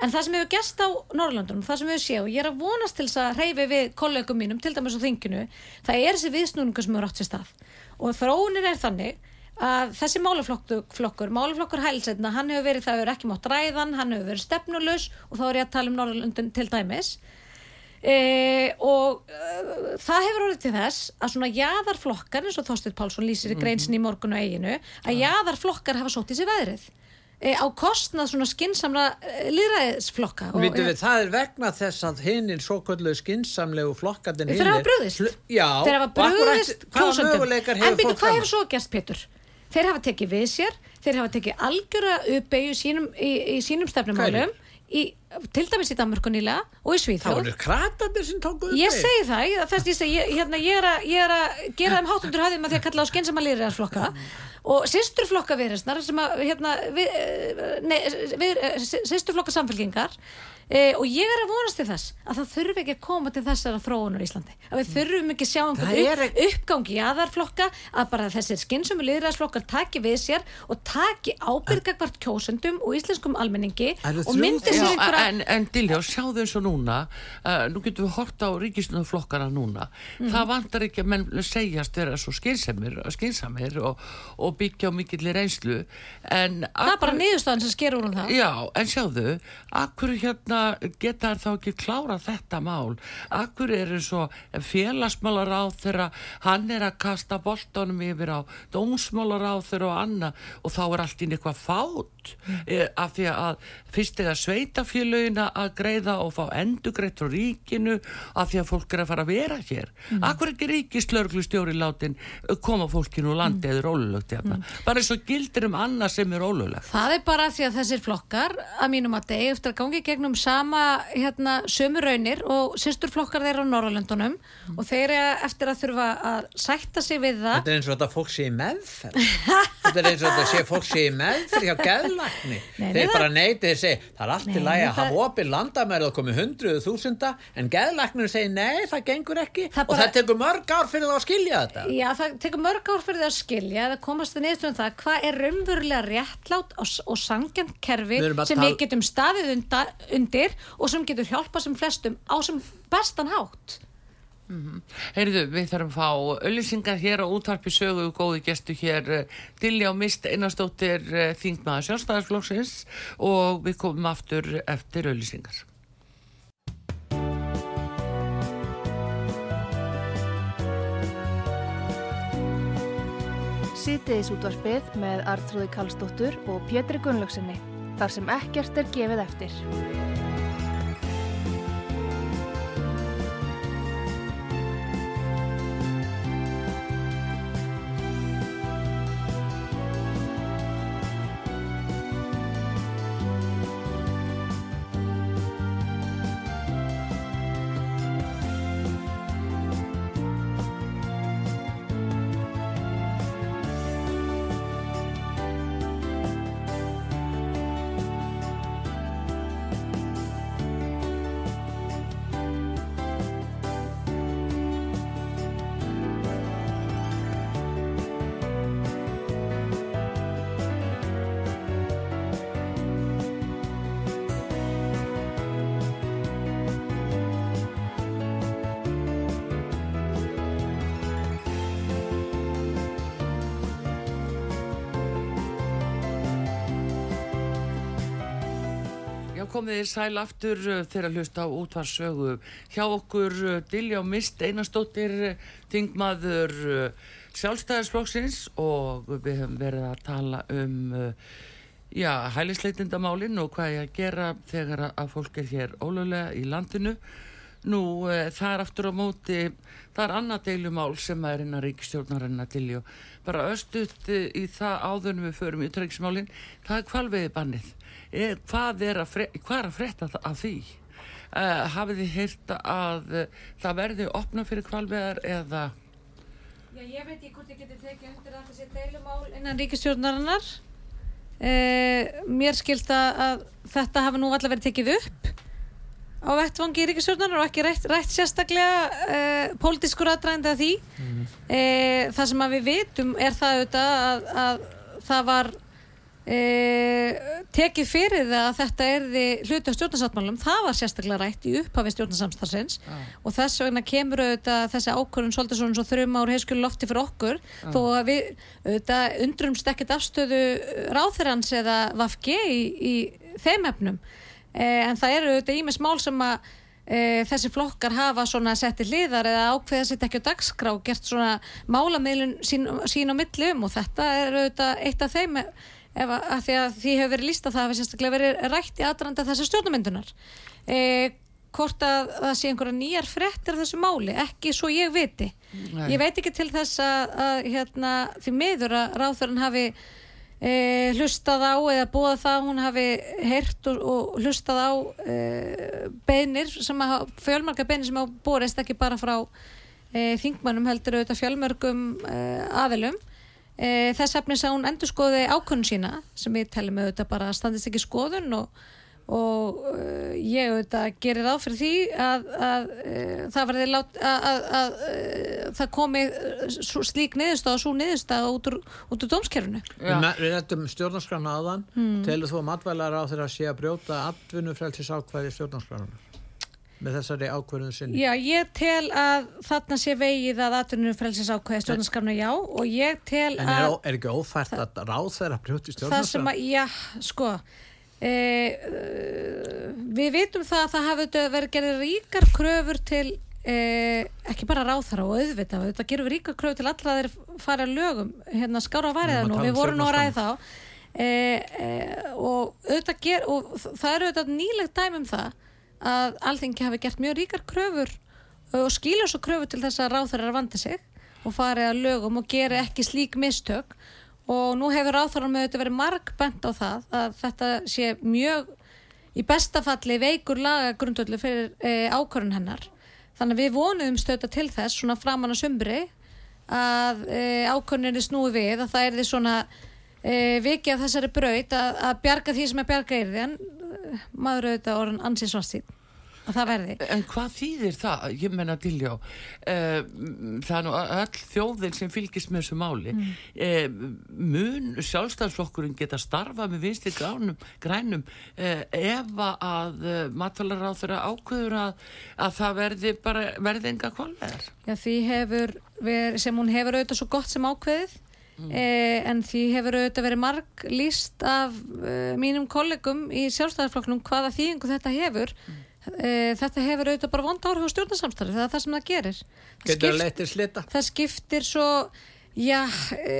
en það sem hefur gæst á Norrlandunum, það sem séum og ég er að vonast til þess að reyfi við kollegum mínum, til dæmis á þinginu það er þessi viðsnúningu sem eru átt sér stað og þróunin er þannig að þessi málaflokkur, málaflokkur hælsetna, hann hefur verið, það hefur ekki mátt ræðan, hann hefur verið stefnulegs og þá er ég að tala um Norrlundin til dæmis. E, og e, það hefur orðið til þess að svona jæðarflokkar, eins og Þorstur Pálsson lýsir í greinsin í morgun og eiginu, að jæðarflokkar hafa sótt í sig veðrið á kostnað svona skinsamla e, liðræðisflokka Vitum við, það er vegna þess að hinn er svo kvöldu skinsamlegu flokkarnir Þeir hafa brúðist Þeir hafa brúðist klósundum En byrju, hvað hefur svo gæst, Pétur? þeir hafa tekið við sér þeir hafa tekið algjöra uppeyju í, í sínum stefnumálum í, til dæmis í Danmörku nýlega og í Svíþjóð. Það voru kratandir sem tókuðu Ég segi það, ég, þess ég, ég, hérna, ég, er að, er gera þeim hátundur höfðum að því að kalla á skynsamalir flokka og sýsturflokka að hérna, við, eh, við, eh, sýsturflokka samfélkingar e, og ég er að vonast til þess að það þurfi ekki að koma til þessara þróunar í Íslandi. Að við þurfum ekki að sjá einhvern upp, uppgangi í aðarflokka að bara þessir og liðræðsflokkar taki við sér og taki ábyrgakvart kjósendum og íslenskum almenningi og myndi sér einhverja En, en Diljá, sjáðu eins og núna. Uh, nú getum við horta á ríkisnöðflokkara núna, mm. það vantar ekki að menn segjast vera svo skynsamir og, og byggja á mikillir einslu en Það er bara niðurstaðan sem sker úr um það. Já, en sjáðu, akkur hérna geta þá ekki klára þetta mál akkur eru svo félagsmálar á þeirra hann er að kasta boltonum yfir á dómsmálar á þeirra og anna og þá er allt inn eitthvað fát e, af því að fyrst eða sveitafélagina að greiða og fá endugreitt frá ríkinu af því að fólk er að fara að vera hér mm. akkur ekki ríkislörglustjóri látin koma fólkinu úr landi mm. eða ólulegt hérna. mm. bara eins og gildir um annað sem er ólulegt Það er bara því að þessir flokkar að mínum að degi eftir að gangi gegnum sama hérna, sömu raunir og sýsturflokkar þeirra á Norrlöndunum mm. og þeir eru eftir að þurfa að sætta sig við það. Þetta er eins og þetta fólk sé í meðferð. Þetta er eins og þetta sé fólk sé í meðferð hjá gæðlækni Þeir bara neyti þeir segi það er allt í lagi að hafa opið landamæri og komið hundruðu þúsunda en gæðlækninu segi nei það gengur ekki. Það bara, og það tekur mörg ár fyrir það að skilja þetta. Já það tekur mörg ár fyrir það að skilja það komast það neðstum það hvað er raunverulega réttlátt og, og sangjant kerfi sem við getum staðið undir undir og sem getur hjálpa sem flestum á sem bestan hátt. Mm -hmm. Heyrðu, við þarfum að fá öllisingar hér á útvarpi sögu góði gestu hér eh, Dilja og Mist einastóttir eh, Þingmaða sjálfstæðarflóksins og við komum aftur eftir öllisingar Sýtiðis útvarpið með Artrúði Kallstóttur og Pétri Gunnlaugsinni þar sem ekkert er gefið eftir. Komið þér sæl aftur uh, þegar að hlusta á útvarsögu hjá okkur Dilja og Mist einastóttir þingmaður uh, sjálfstæðarsflóksins og við höfum verið að tala um já, hælisleitindamálin og hvað ég að gera þegar að fólk er hér ólulega í landinu. Nú það er aftur á móti það er annað deilumál sem er innan ríkistjórnarinnar Dilja bara östuðt í það áðunum við förum í tryggsmálin það er kvalveiði bannið er, hvað er að, fre, hvað er að frekta af því? Uh, hafið þið heyrt að uh, það verði opna fyrir kvalveðar eða? Já, ég veit ekki hvort ég geti tekið undir að þessi deilumál innan ríkistjórnarinnar. Uh, mér skilst að þetta hafi nú allavega verið tekið upp á vettvangi í ríkistjórnarinnar og ekki rætt, rætt sérstaklega pólitískur aðdræðandi að því. Mm. Það sem að við vitum er það auðvitað að, að það var E, tekið fyrir það að þetta erði hluti á stjórnarsáttmálum, það var sérstaklega rætt í upphafi stjórnarsamstarsins ah. og þess vegna kemur auðvitað þessi ákvörðun svolítið svona svo þrjum ár heiskjölu lofti fyrir okkur, ah. þó að við auðvitað undrumst ekkert afstöðu ráþurans eða vafgi í, í þeim efnum e, en það eru auðvitað ímis mál sem að e, þessi flokkar hafa svona setti hliðar eða ákveða sitt ekki á dagskrá og gert svona málameilun sín, sín á millum og þetta er auðvitað eitt af þeim ef að, að því að því hefur verið lísta það hefur sérstaklega verið rætt í aðranda þessar stjórnmyndunar e, hvort að það sé einhverja nýjar frettir þessu máli, ekki svo ég viti. Nei. ég veit ekki til þess að, að hérna, því meður að ráþörun hafi e, hlustað á eða búið það hún hafi heyrt og, og hlustað á e, beinir sem að fjölmarka beinir sem að borist ekki bara frá e, þingmannum heldur auðvitað fjölmörgum e, aðilum e, þess efnis að hún endur skoði ákvörnum sína sem ég telli með auðvitað bara standist ekki skoðun og og uh, ég auðvitað gerir á fyrir því að, að uh, það verði lát, að, að, að uh, það komi slík niðurstað og svo niðurstað út úr, út úr dómskerfunu Við rettum stjórnarskrána aðan hmm. telur þú að matvælar á þeirra sé að brjóta atvinnufræltis ákvæði stjórnarskrána með þessari ákvörðun sinni? Já, ég tel að þarna sé vegið að atvinnufræltis ákvæði stjórnarskrána já og ég tel að En er, er ekki ófært að ráð þeirra brjóti? Það að, já, sko Eh, við vitum það að það hafi verið gerðið ríkar kröfur til eh, ekki bara ráþara og auðvitað þetta gerur við ríkar kröfur til allra þeir fara lögum, hérna skára á variðan og við vorum nú að ræði þá. Eh, og, ger, og það eru auðvitað nýlegt dæmum það að alþengi hafi gert mjög ríkar kröfur og skilja svo kröfur til þess að ráþara vandi sig og farið að lögum og gera ekki slík mistök. Og nú hefur áþáran með þetta verið marg bent á það að þetta sé mjög í bestafalli veikur laga grundvöldu fyrir e, ákvörðun hennar. Þannig að við vonuðum stöta til þess svona framann á sömbri að e, ákvörðunni snúi við að það er því svona e, vikið af þessari braut að, að bjarga því sem er bjarga er því en maður auðvitað orðin ansins vastíð að það verði. En hvað þýðir það? Ég menna Diljá, uh, það er nú all þjóðin sem fylgist með þessu máli. Mm. Uh, mun sjálfstæðsflokkurinn geta starfa með vinsti grænum, grænum uh, ef að þeirra ákveður að, að það verði bara verði enga kvalvegar? Já, því hefur, ver, sem hún hefur auðvitað svo gott sem ákveðið Mm. Eh, en því hefur auðvitað verið marg líst af uh, mínum kollegum í sjálfstæðarflokknum hvaða þýðingu þetta hefur mm. Eh, þetta hefur auðvitað bara vond áhrif á stjórnarsamstarfi það er það sem það gerir það slita? það skiptir svo já, e,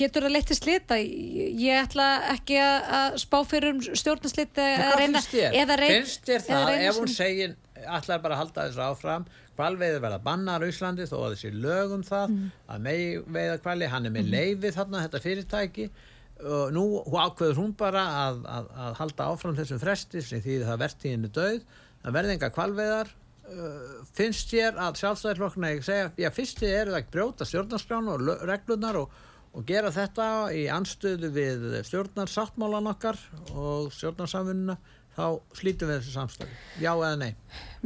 getur leitt til slita ég ætla ekki að spá fyrir um stjórnarslita finnst þér? finnst þér það ef hún segir ætlar bara að halda þessu áfram kvalveiður verða bannar á Íslandi þó að þessi lögum það mm. að megi veiða kvali hann er með mm. leifið þarna þetta fyrirtæki. Og nú ákveður hún bara að, að, að halda áfram þessum fresti sem því það verðtíðinu döð það verði enga kvalveðar uh, finnst ég að sjálfstæðarflokkna ég segja, já fyrst ég er það ekki brjóta stjórnarskránu og reglunar og, og gera þetta í anstöðu við stjórnarsáttmálan okkar og stjórnarsamfununa þá slítum við þessu samstöðu, já eða nei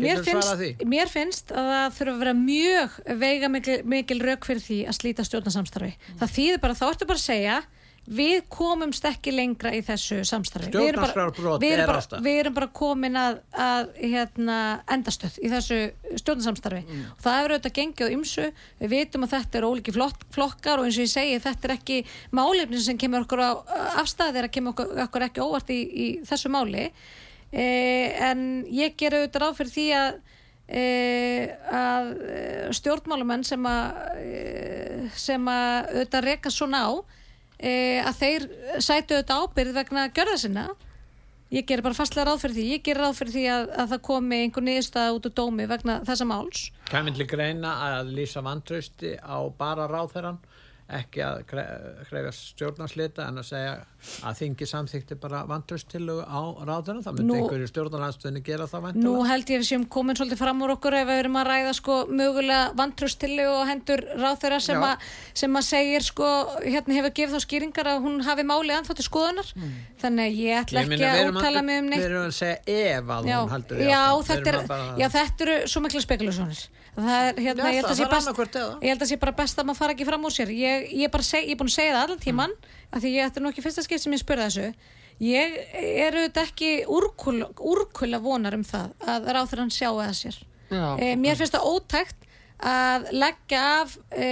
mér finnst, mér finnst að það þurfa að vera mjög veiga mikil, mikil rauk fyrir því að slíta stjórnarsamstarfi. Mm. það þýðir bara, þá ertu bara að segja við komumst ekki lengra í þessu samstarfi. Við erum bara, við erum bara, komin að, að hérna, endastöð í þessu stjórnarsamstarfi. Mm. og það hefur auðvitað gengið á ymsu við vitum að þetta er óliki flokkar og eins og ég segi þetta er ekki málefnin sem kemur okkur á afstæðir að kemur okkur, okkur ekki óvart í, í þessu máli. eh, en ég ger auðvitað ráð fyrir því að E, að stjórnmálumenn sem að sem að auðvitað reyka svona á að þeir sætu auðvitað ábyrð vegna görða sinna. Ég ger bara fastlega ráð fyrir því. Ég ger ráð fyrir því að, að það komi einhver niðurstað út úr dómi vegna þessa máls. Kæmið til greina að lýsa vantrausti á bara ráðherran ekki að hreyfa stjórnarslita en að segja að þingi samþykti bara vantröstillugu á ráðuna það myndi einhverju stjórnarlandstöðinu gera það vantröst Nú held ég að við séum komin svolítið fram úr okkur ef við erum að ræða sko mögulega vantröstillugu og hendur ráðura sem, sem að segir sko hérna hefur gefið þá skýringar að hún hafi málið anþáttu skoðunar. Mm. þannig ég ætla ekki að úttala mig um neitt. Við erum að segja ef að já, hún heldur Já, þetta, er, eru svo mikla spekulasjónir það er hérna, já, ég held að það sé bara best að maður fara ekki fram úr sér. Ég ég, seg, ég er búin að segja það allan tíman mm. af því ég ætti nú ekki fyrsta skipt sem ég spurði þessu. Ég er auðvitað ekki úrkulla vonar um það að ráþurann sjáu það sér. E, mér finnst það ótækt að leggja af e,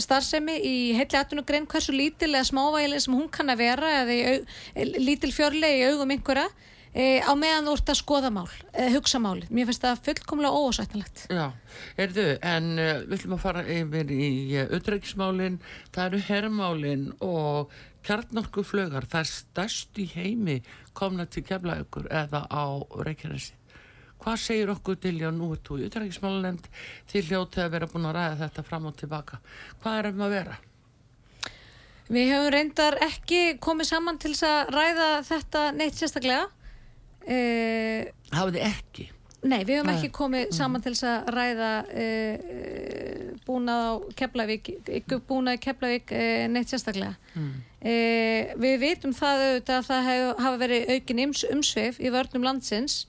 starfsemi í heitli aðtunugrein hversu lítil eða smávægileg sem hún kann að vera eða e, lítil fjörlega í augum einhverja e, á meðan þú ert að skoða mál, e, hugsa mál mér finnst það fullkomlega ósættilegt Já, erðu, en uh, við ætlum að fara yfir í auðrækismálin uh, það eru herrmálin og kjarnarkuflögar það er stærst í heimi komna til keflaugur eða á Reykjanesi. Hvað segir okkur til já nú er þú í auðrækismálin til hljótið að vera búin að ræða þetta fram og tilbaka. Hvað er um að vera? Við höfum reyndar ekki komið saman til að ræða þetta neitt sérstaklega. Uh, Hafið þið ekki? Nei, við höfum Nei. ekki komið mm. saman til þess að ræða uh, búnað á Keflavík, búnað í Keflavík uh, neitt sérstaklega. Mm. Uh, við vitum það auðvitað að það hef, hafa verið aukin umsveif í vörnum landsins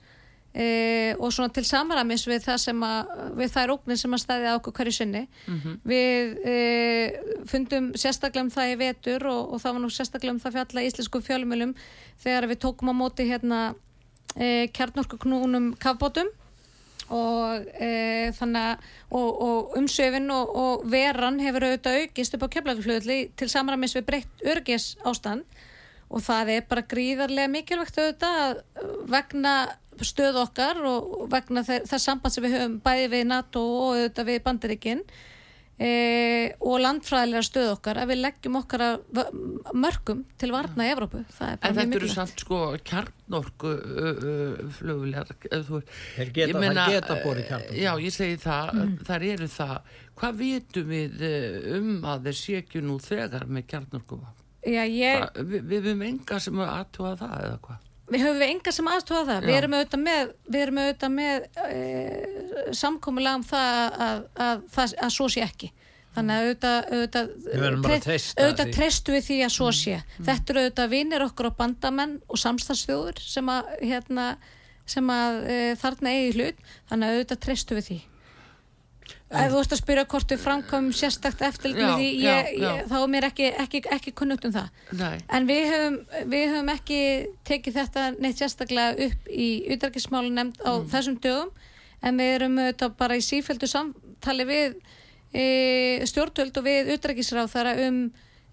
og svona til samaramis við það sem að, við þær óknir sem að stæði á okkur hverju sinni. Mm -hmm. Við fundum sérstaklega um það í vetur og, og það var nú sérstaklega um það fjalla í íslensku fjölumölum þegar við tókum á móti hérna e, kjarnorkuknúnum kafbótum og, e, þannig, og, og umsöfin og, og veran hefur auðvitað aukist upp á keflagflöðli til samræmis við breytt örgis ástand og það er bara gríðarlega mikilvægt auðvitað vegna stöð okkar og vegna það samband sem við höfum bæði við NATO og auðvitað við bandiríkinn e, og landfræðilega stöð okkar að við leggjum okkar mörgum til varna í Evrópu. En þetta eru samt sko kjarnorku fluglegar þeir geta, meina, geta búið kjarnorku. já ég segi það, mm. þar eru það. Hvað vitum við um að þeir sékju nú þegar með kjarnorku já, ég... við, við erum enga sem aðtúa það eða hvað Við höfum við enga sem aðstofa það. Við erum auðvitað með, við erum auðvitað með e, samkomiðlega um það að, að, að, að svo sé ekki. Þannig að auðvitað, auðvitað, treyst, auðvitað treystu við því að svo sé. Mm. Þetta eru auðvitað vinnir okkur á bandamenn og samstagsfjóður sem að, hérna, sem að e, þarna eigi hlut. Þannig að auðvitað treystu við því. Ef þú ert að spyrja hvort við framkomum sérstakt með því, ég, ég, þá er mér ekki, ekki, ekki kunnugt um það. Nei. En við höfum, við höfum ekki tekið þetta neitt sérstaklega upp í utdragismálu nefnd á mm. þessum dögum, en við erum auðvitað bara í sífældu samtali við e, stjórnvöld og við utdragisráð þara um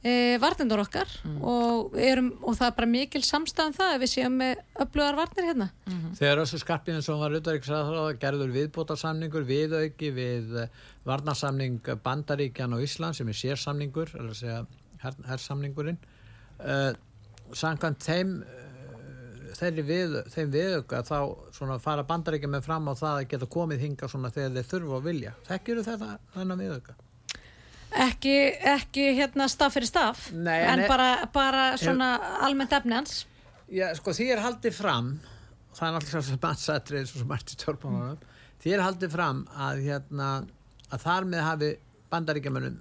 e, varnendur okkar mm. og, erum, og það er bara mikil samstæðan um það að við séum með öflugar varnir hérna mm -hmm. Þegar þessu skarpinu sem var auðvitaðriksraður gerður viðbótarsamningur viðauki við eh, varnarsamning Bandaríkjan og Ísland sem er sérsamningur herrsamningurinn uh, samkvæmt þeim þeirri við, þeim viðauka þá fara Bandaríkjan með fram á það að geta komið hinga þegar þeir þurfa að vilja þekkir þetta þennan viðauka? Ekki, ekki hérna staf fyrir staf Nei, en, en bara, bara svona hef, almennt efnans Já, sko því er haldið fram það er alltaf sem mattsættrið svo sem Marti Tjórnbánum mm. því er haldið fram að hérna að þar með hafi bandaríkjamanum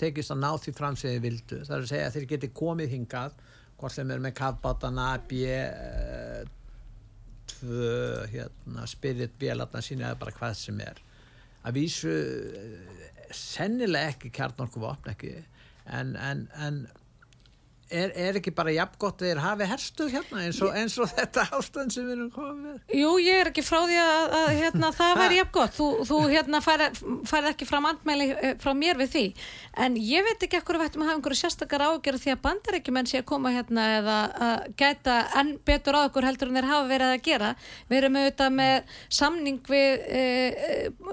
tekist að ná því fram sem þið vildu það er að segja að þeir geti komið hingað hvort sem er með kafbátana B tvö hérna spirit bélatna sína eða bara hvað sem er að vísu sennilega ekki kjarnorkuvopn ekki en, en, en er, er ekki bara jafn gott að þeir hafi herstuð hérna eins og, eins og þetta ástand sem við erum komið Jú, ég er ekki frá því að, að hérna, það væri jafn gott. Þú, þú hérna, færð ekki fram andmæli eh, frá mér við því. En ég veit ekki ekkur að við ættum að hafa einhverju sérstakar ágjörð því að bandarækjumenn sé að koma hérna eða að gæta enn betur á okkur heldur en þeir hafa verið að gera. Við erum auðvitað með samning við e,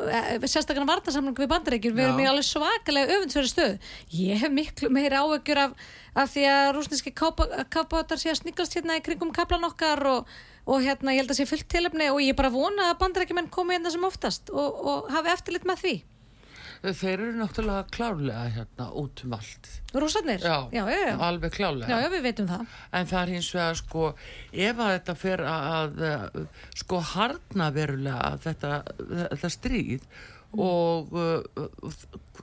e, sérstakana vartasamning við bandarækjur, við erum í alveg svakalega öfundsverði stöð ég hef miklu meiri ágjör af af því að rúsneski kápátar sé að sniggast hérna í kringum kaplan okkar og, og hérna ég held að sé fullt tilöfni og ég bara vona að bandarækjumenn komi hérna sem oftast og, og hafi eftirlit með því Þeir eru náttúrulega klárlega hérna út um allt Rúsarnir? Já, já, já, já, alveg klárlega Já, já, við veitum það En það er hins vegar sko ef að þetta fer að, að sko harna verulega þetta, þetta stríð. Og uh,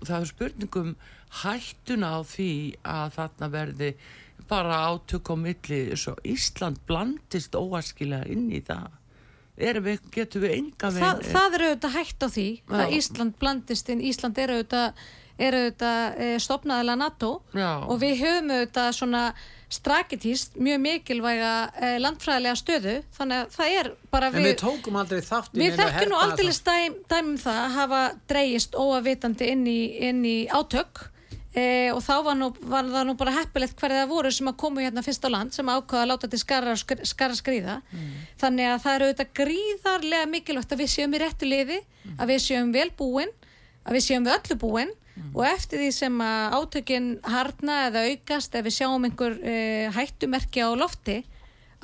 það er spurningum hættuna á því að þarna verði bara átök á milli. Ísland blandist óaskilega inn í það. Við, getum við enga veginn Þa, það eru auðvitað hætt á því Já. að Ísland blandist inn. Ísland eru auðvitað, er auðvitað e, stopnaðilega NATO Já. og við höfum auðvitað svona strakitíst mjög mikilvæga e, landfræðilega stöðu þannig að það er bara við en við tókum aldrei þátt í við þekkjum nú aldrei dæm, dæmum það að hafa dreyist óavitandi inn í, inn í átök E, og þá var, nú, var það nú bara heppilegt hverja það voru sem að komu hérna fyrst á land sem ákvaða að láta til skara, skara skrýða mm. þannig að það eru auðvitað gríðarlega mikilvægt að við séum í réttu liði mm. að við séum vel búin að við séum við öllu búin mm. og eftir því sem að átökinn harna eða aukast ef við sjáum einhver e, hættumerki á lofti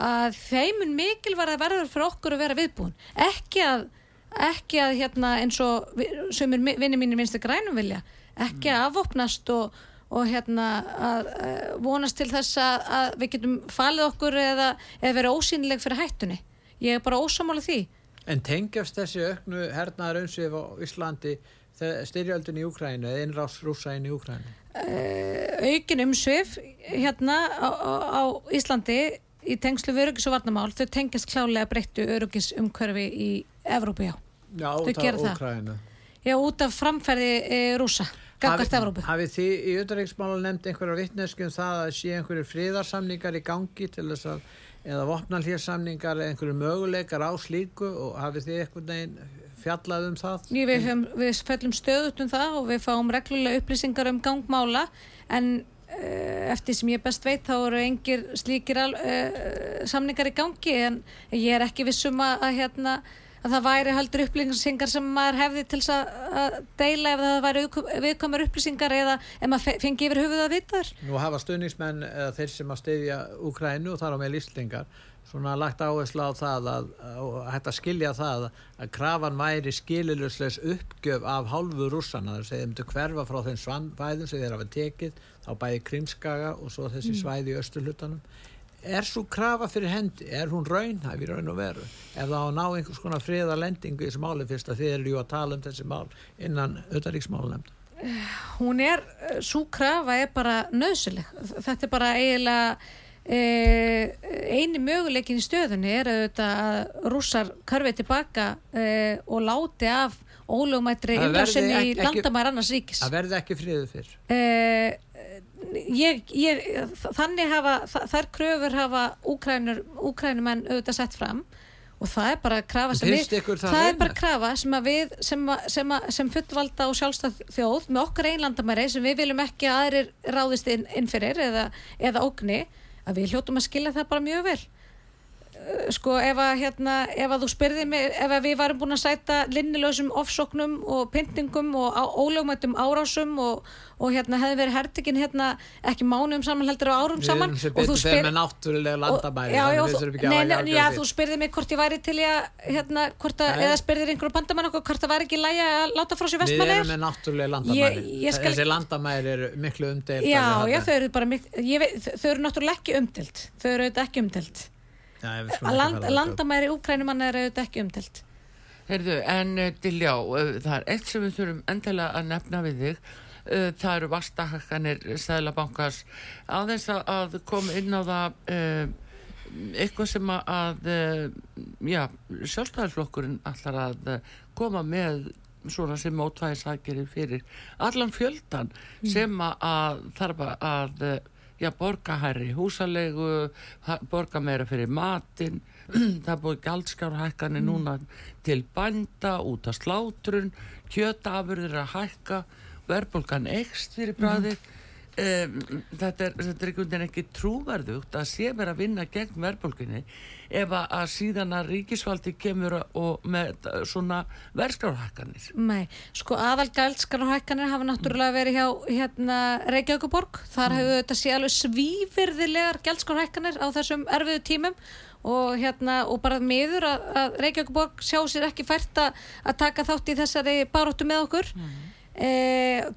að þeimun mikilvæg að verður fyrir okkur að vera viðbúin ekki að, ekki að hérna, eins og sem er vinni mínir minnstu grænum vilja ekki að afvopnast og, og hérna að vonast til þess að, að við getum falið okkur eða, eða verið ósýnileg fyrir hættunni. Ég er bara ósamála því. En tengjast þessi auknu hernaðar umsvið á Íslandi styrjöldin í Úkrænu eða innrás rúsain í Úkrænu? Uh, aukin umsvið hérna á, á, Íslandi í tengslu við öryggis og varnamál þau tengjast klálega breyttu öryggis umkörfi í Evrópu, já. Já, út af Úkrænu. Já, út af framferði e, rúsa. Hafið þið í auðvitaðriksmála nefnd einhverja vittnesku um það að sé einhverju fríðarsamningar í gangi til þess að eða vopnalhérsamningar eða einhverju möguleikar á slíku og hafið þið einhvern veginn fjallað um það? Jú, við, höfum, við fellum stöðut um það og við fáum reglulega upplýsingar um gangmála en uh, eftir sem ég best veit þá eru engir slíkir uh, samningar í gangi en ég er ekki vissum að, að hérna að það væri haldur upplýsingar sem maður hefði til að deila ef það væri viðkomar upplýsingar eða ef maður fengi yfir höfuð að vita þar. Nú hafa stöðningsmenn eða þeir sem að steyðja Úkrænu og þar á með líslingar svona lagt áherslu á það að, að hætta skilja það að krafan væri skililuslegs uppgjöf af hálfu rússana. Þar segðum þú hverfa frá þeim svanvæðum sem þeir hafa tekið þá bæði Krimskaga og svo þessi mm. svæði í östurlutanum er svo krafa fyrir hendi, er hún raunhæf í raun og veru, ef það á að ná einhvers konar friða lendingu í þessu máli fyrst að þið eru að tala um þessi mál innan auðaríksmálunemnd Hún er, svo krafa er bara nöðsileg, þetta er bara eiginlega eini möguleikin í stöðunni er að rússar karfið tilbaka e, og láti af ólögumættri innlásinni í landamæri annars ríkis. Það verði ekki friðu fyrr. E, ég, ég, þannig hafa þær kröfur hafa úkrænumenn auðvitað sett fram. Og það er bara krafa sem við það, er bara krafa sem að við sem, sem, sem fullvalda og sjálfstæð þjóð með okkar einlandamæri sem við viljum ekki að aðrir ráðist inn, inn fyrir eða, eða ógni að við hljóttum að skilja það bara mjög vel sko ef að hérna ef að þú spyrði mig, ef að við varum búin að sæta linnilösum ofsóknum og pyntingum og ólögumættum árásum og, og hérna hefði verið hertikinn hérna ekki mánuðum saman heldur á árum saman og þú spyrði já, þú spyrði mig hvort ég væri til að hérna, hvort að, eða spyrðir einhverju bandamann okkur hvort það væri ekki lægi að láta frá sér vestmannir Við erum með náttúrulega landamæri. skal... þessi landamæri eru miklu umdelt Já, já, þau eru bara þau eru náttúrulega ekki umdelt þau eru ekki umdelt land, landamæri úkrænumann er auðvitað ekki umtilt Heyrðu, en uh, Diljá, uh, það er eitt sem við þurfum endilega að nefna við þig. Uh, það eru vastahakkanir Sælabankas aðeins að koma inn á það eitthvað sem að já, sjálfstæðarflokkurinn allar að koma með svona sem mótvæðisakeri fyrir allan fjöldan mm. sem að þarf að já, borga hærri húsalegu, borga meira fyrir matin, það búið galdskárhækkanir mm. núna til bænda, út af slátrun, kjötafurðir að hækka, verðbólgan ekst fyrir bræðið. Mm. Um, þetta er, er einhvern veginn ekki trúverðugt að sé verið að vinna gegn verðbólkunni ef að síðan að ríkisfaldi kemur og með svona verðskrárhækkanir Nei, sko aðal gældskrárhækkanir hafa náttúrulega verið hjá hérna, Reykjavíkuborg, þar mm. hefur þetta sé alveg svífyrðilegar gældskrárhækkanir á þessum erfiðu tímum og hérna og bara miður að, að Reykjavíkuborg sjá sér ekki fært að taka þátt í þessari baróttu með okkur mm. E,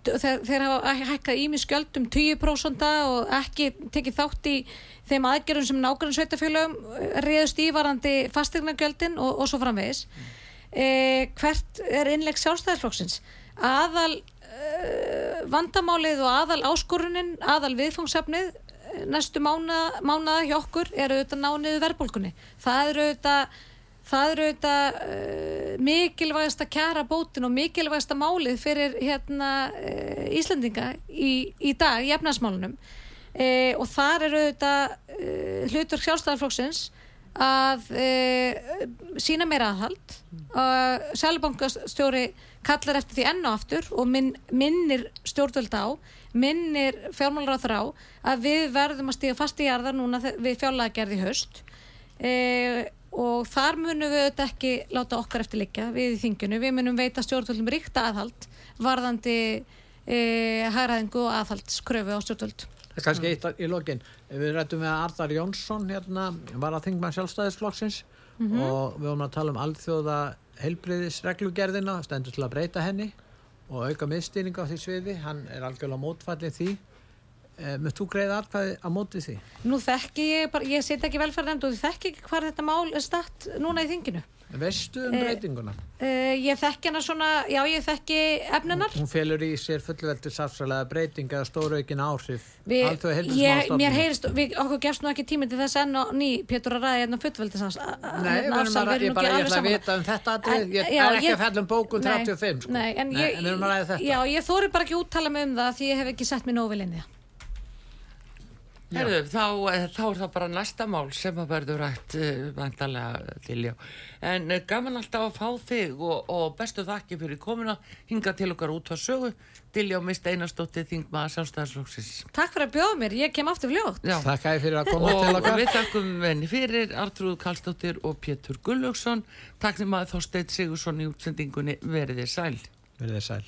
þeir, þeir hafa hækkað ími skjöldum 10% og ekki tekið þátt í þeim aðgerðum sem nákvæmlega sveitafélögum eh, reyðust í varandi fastegnargjöldin og, og svo framvegis. E, hvert er innleg sjálfstæðarflokksins aðal e, vandamálið og aðal áskorunin aðal viðfóngsefnið næstu mánuða, mánuða hjá okkur er auðvitað nániðu verðbólkunni það eru auðvitað það eru auðvitað uh, mikilvægast að kjara bótin og mikilvægast að málið fyrir hérna, uh, Íslandinga í, í dag í efnarsmálunum uh, og þar eru auðvitað hlutverk sjálfstæðarflóksins að sína meira aðhald. Sælubankastjóri kallar eftir því enn og aftur og minn, minnir stjórnvöld á minnir fjármálur á þrá að við verðum að stíga fast í jarðar núna við fjárlagerði höst eða og þar munum við auðvitað ekki láta okkar eftir liggja við í þingjunu, við munum veita stjórnvöldum ríkta aðhald varðandi e, hæraðingu og aðhaldskröfu á stjórnvöld. Það er kannski eitt í lokin, við rættum með Arðar Jónsson hérna, var að þingma sjálfstæðisflokksins. Mm -hmm. og við vorum að tala um alþjóða heilbriðisreglugerðina, stendur til að breyta henni og auka miðstýring á því sviði, hann er algjörlega mótfallið því Möttu þú greiða atkvæði á móti því? Nú þekki ég bara, ég set ekki velferðarnefnd og þekki ekki hvað þetta mál er statt núna í þinginu. Veistu um Eh, breytinguna? Uh, ég þekki hana svona, já ég þekki efninar. Hún felur í sér fullveldi safsalega breytinga og stóraukinn áhrif. Alþjóða ég, mér heyrist, við, okkur gefst nú ekki tími til þess enn og ný, Pétur að ræða hérna fullveldisans. Nei, erum að, ég, bara, ég ætla að vita um þetta atrið, ég já, er ekki að fella um bókun Nei, 35 sko. Nei, en ég, við erum að ræða þetta. Já, ég þóri bara ekki úttala mig um það því ég hef ekki sett mér nógu vel inn í það. Herðu, þá, eh, þá er það bara næsta mál sem að verður rætt uh, vantarlega til já. En uh, gaman alltaf að fá þig og, og bestu þakki fyrir komuna hinga til okkar út á sögu til já mist einastótti þingmaða sjálfstæðarslóksins. Takk fyrir að bjóða mér, ég kem aftur fljótt. Já. Takk að fyrir að koma til Og okkar. við þakkum venni fyrir Artrúð Kallstóttir og Pétur Gullugson. Takk sem að Þorsteit Sigursson í útsendingunni veriði sæl. Verðið sæl.